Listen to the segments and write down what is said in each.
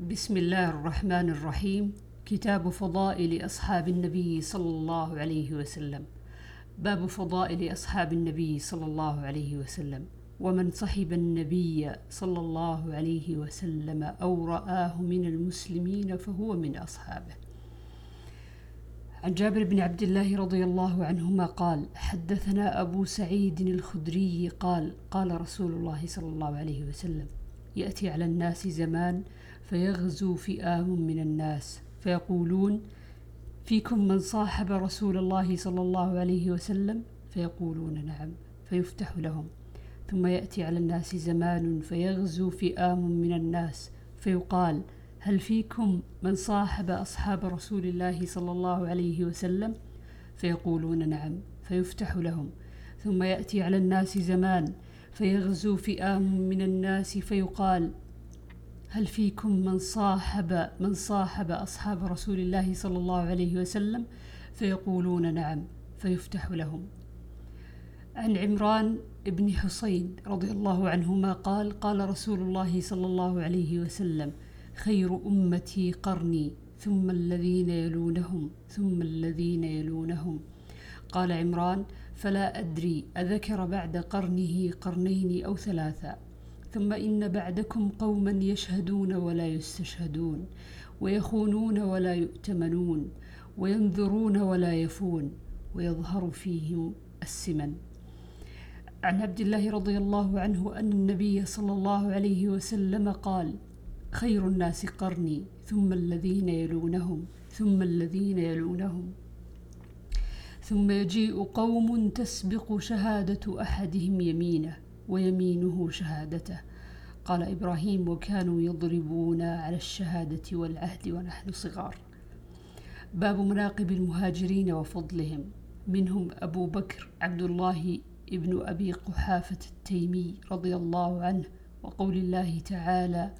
بسم الله الرحمن الرحيم. كتاب فضائل أصحاب النبي صلى الله عليه وسلم. باب فضائل أصحاب النبي صلى الله عليه وسلم. ومن صحب النبي صلى الله عليه وسلم أو رآه من المسلمين فهو من أصحابه. عن جابر بن عبد الله رضي الله عنهما قال حدثنا أبو سعيد الخدري قال قال رسول الله صلى الله عليه وسلم يأتي على الناس زمان فيغزو فئام من الناس فيقولون فيكم من صاحب رسول الله صلى الله عليه وسلم؟ فيقولون نعم فيفتح لهم. ثم يأتي على الناس زمان فيغزو فئام من الناس فيقال هل فيكم من صاحب أصحاب رسول الله صلى الله عليه وسلم؟ فيقولون نعم فيفتح لهم. ثم يأتي على الناس زمان فيغزو فئام من الناس فيقال هل فيكم من صاحب من صاحب أصحاب رسول الله صلى الله عليه وسلم؟ فيقولون نعم فيفتح لهم. عن عمران بن حسين رضي الله عنهما قال قال رسول الله صلى الله عليه وسلم خير أمتي قرني ثم الذين يلونهم ثم الذين يلونهم. قال عمران فلا أدري أذكر بعد قرنه قرنين أو ثلاثا ثم إن بعدكم قوما يشهدون ولا يستشهدون ويخونون ولا يؤتمنون وينذرون ولا يفون ويظهر فيهم السمن. عن عبد الله رضي الله عنه أن النبي صلى الله عليه وسلم قال خير الناس قرني ثم الذين يلونهم ثم الذين يلونهم. ثم يجيء قوم تسبق شهادة أحدهم يمينه ويمينه شهادته. قال إبراهيم وكانوا يضربون على الشهادة والعهد ونحن صغار. باب مناقب المهاجرين وفضلهم. منهم أبو بكر عبد الله ابن أبي قحافة التيمي رضي الله عنه وقول الله تعالى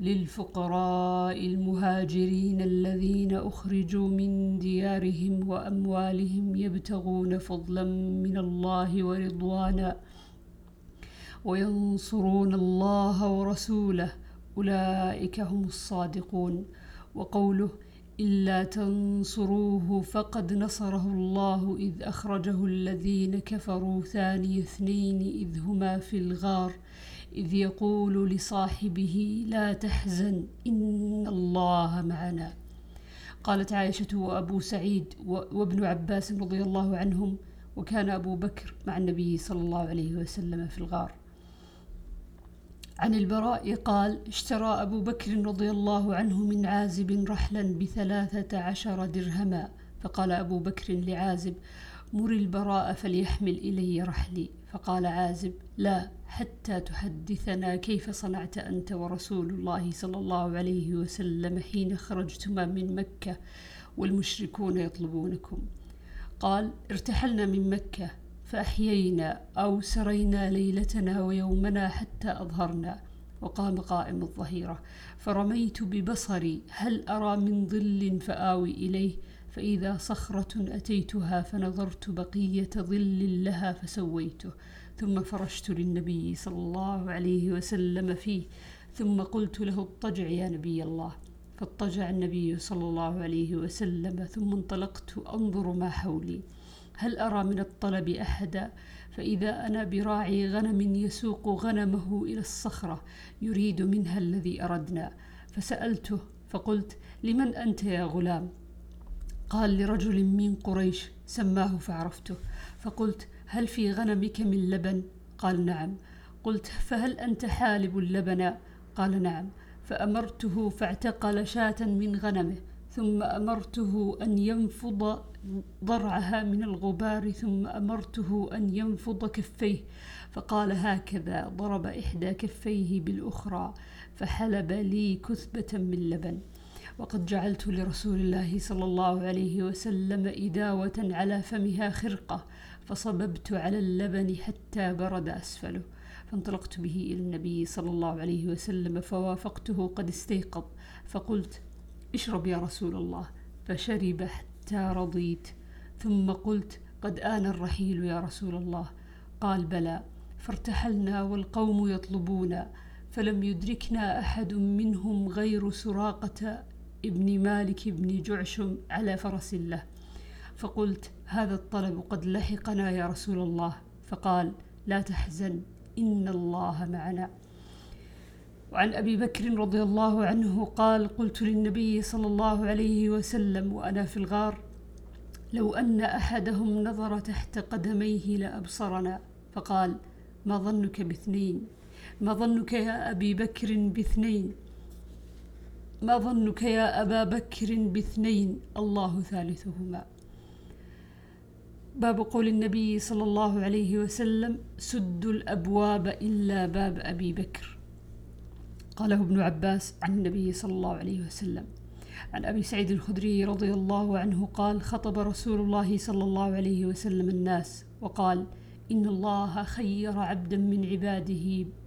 للفقراء المهاجرين الذين أخرجوا من ديارهم وأموالهم يبتغون فضلا من الله ورضوانا وينصرون الله ورسوله. أولئك هم الصادقون. وقوله إلا تنصروه فقد نصره الله إذ أخرجه الذين كفروا ثاني اثنين إذ هما في الغار. إذ يقول لصاحبه لا تحزن إن الله معنا. قالت عائشة وأبو سعيد وابن عباس رضي الله عنهم وكان أبو بكر مع النبي صلى الله عليه وسلم في الغار. عن البراء قال اشترى أبو بكر رضي الله عنه من عازب رحلا بثلاثة عشر درهما. فقال أبو بكر لعازب مر البراء فليحمل إلي رحلي. فقال عازب لا حتى تحدثنا كيف صنعت أنت ورسول الله صلى الله عليه وسلم حين خرجتما من مكة والمشركون يطلبونكم. قال ارتحلنا من مكة فأحيينا أو سرينا ليلتنا ويومنا حتى أظهرنا. وقام قائم الظهيرة فرميت ببصري هل أرى من ظل فآوي إليه؟ فإذا صخرة أتيتها فنظرت بقية ظل لها فسويته ثم فرشت للنبي صلى الله عليه وسلم فيه ثم قلت له اضطجع يا نبي الله. فاضطجع النبي صلى الله عليه وسلم ثم انطلقت أنظر ما حولي. هل أرى من الطلب أحدا؟ فإذا أنا براعي غنم يسوق غنمه إلى الصخرة يريد منها الذي أردنا. فسألته فقلت لمن أنت يا غلام؟ قال لرجل من قريش سماه فعرفته فقلت هل في غنمك من لبن؟ قال نعم. قلت فهل أنت حالب اللبن؟ قال نعم. فأمرته فاعتقل شاة من غنمه ثم أمرته أن ينفض ضرعها من الغبار ثم أمرته أن ينفض كفيه فقال هكذا ضرب إحدى كفيه بالأخرى فحلب لي كثبة من لبن. وقد جعلت لرسول الله صلى الله عليه وسلم إداوة على فمها خرقة فصببت على اللبن حتى برد أسفله. فانطلقت به إلى النبي صلى الله عليه وسلم فوافقته قد استيقظ. فقلت اشرب يا رسول الله. فشرب حتى رضيت. ثم قلت قد آن الرحيل يا رسول الله. قال بلى فارتحلنا والقوم يطلبونا فلم يدركنا أحد منهم غير سراقة ابن مالك بن جعشم على فرس له. فقلت هذا الطلب قد لحقنا يا رسول الله. فقال لا تحزن إن الله معنا. وعن أبي بكر رضي الله عنه قال قلت للنبي صلى الله عليه وسلم وأنا في الغار لو أن أحدهم نظر تحت قدميه لأبصرنا. فقال ما ظنك باثنين؟ ما ظنك يا أبي بكر باثنين؟ ما ظنك يا أبا بكر باثنين؟ الله ثالثهما. باب قول النبي صلى الله عليه وسلم سدوا الأبواب إلا باب أبي بكر. قاله ابن عباس عن النبي صلى الله عليه وسلم. عن أبي سعيد الخدري رضي الله عنه قال خطب رسول الله صلى الله عليه وسلم الناس وقال إن الله خير عبدا من عباده. عب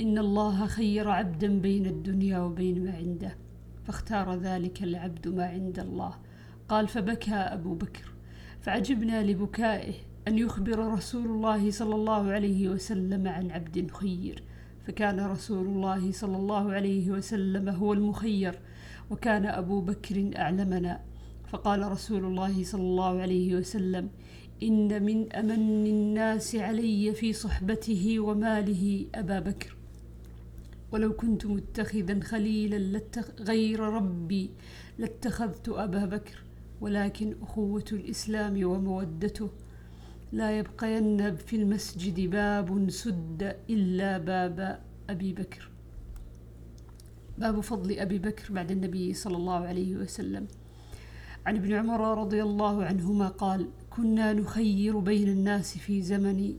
إن الله خير عبدا بين الدنيا وبين ما عنده فاختار ذلك العبد ما عند الله. قال فبكى أبو بكر فعجبنا لبكائه أن يخبر رسول الله صلى الله عليه وسلم عن عبد خير فكان رسول الله صلى الله عليه وسلم هو المخير وكان أبو بكر أعلمنا. فقال رسول الله صلى الله عليه وسلم إن من أمن الناس علي في صحبته وماله أبا بكر. ولو كنت متخذا خليلا. غير ربي لاتخذت أبا بكر ولكن أخوة الإسلام ومودته. لا يبقين في المسجد باب سد إلا باب أبي بكر. باب فضل أبي بكر بعد النبي صلى الله عليه وسلم. عن ابن عمر رضي الله عنهما قال كنا نخير بين الناس في زمن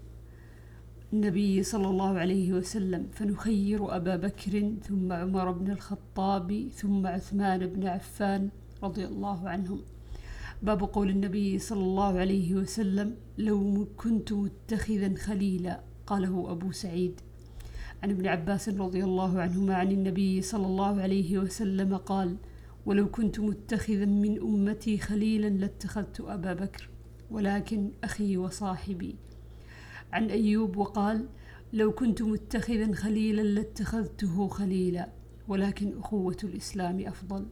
النبي صلى الله عليه وسلم فنخير أبا بكر ثم عمر بن الخطاب ثم عثمان بن عفان رضي الله عنهم. باب قول النبي صلى الله عليه وسلم لو كنت متخذا خليلا قاله أبو سعيد. عن ابن عباس رضي الله عنهما عن النبي صلى الله عليه وسلم قال ولو كنت متخذا من أمتي خليلا لاتخذت أبا بكر ولكن أخي وصاحبي. عن أيوب وقال لو كنت متخذا خليلا لاتخذته خليلا ولكن أخوة الإسلام أفضل.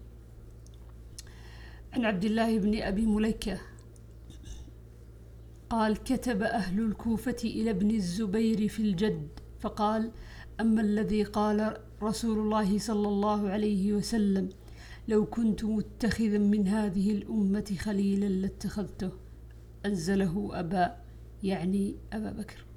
عن عبد الله بن أبي مليكة قال كتب أهل الكوفة إلى ابن الزبير في الجد فقال أما الذي قال رسول الله صلى الله عليه وسلم لو كنت متخذا من هذه الأمة خليلا لاتخذته. أنزله أبا يعني أبا بكر.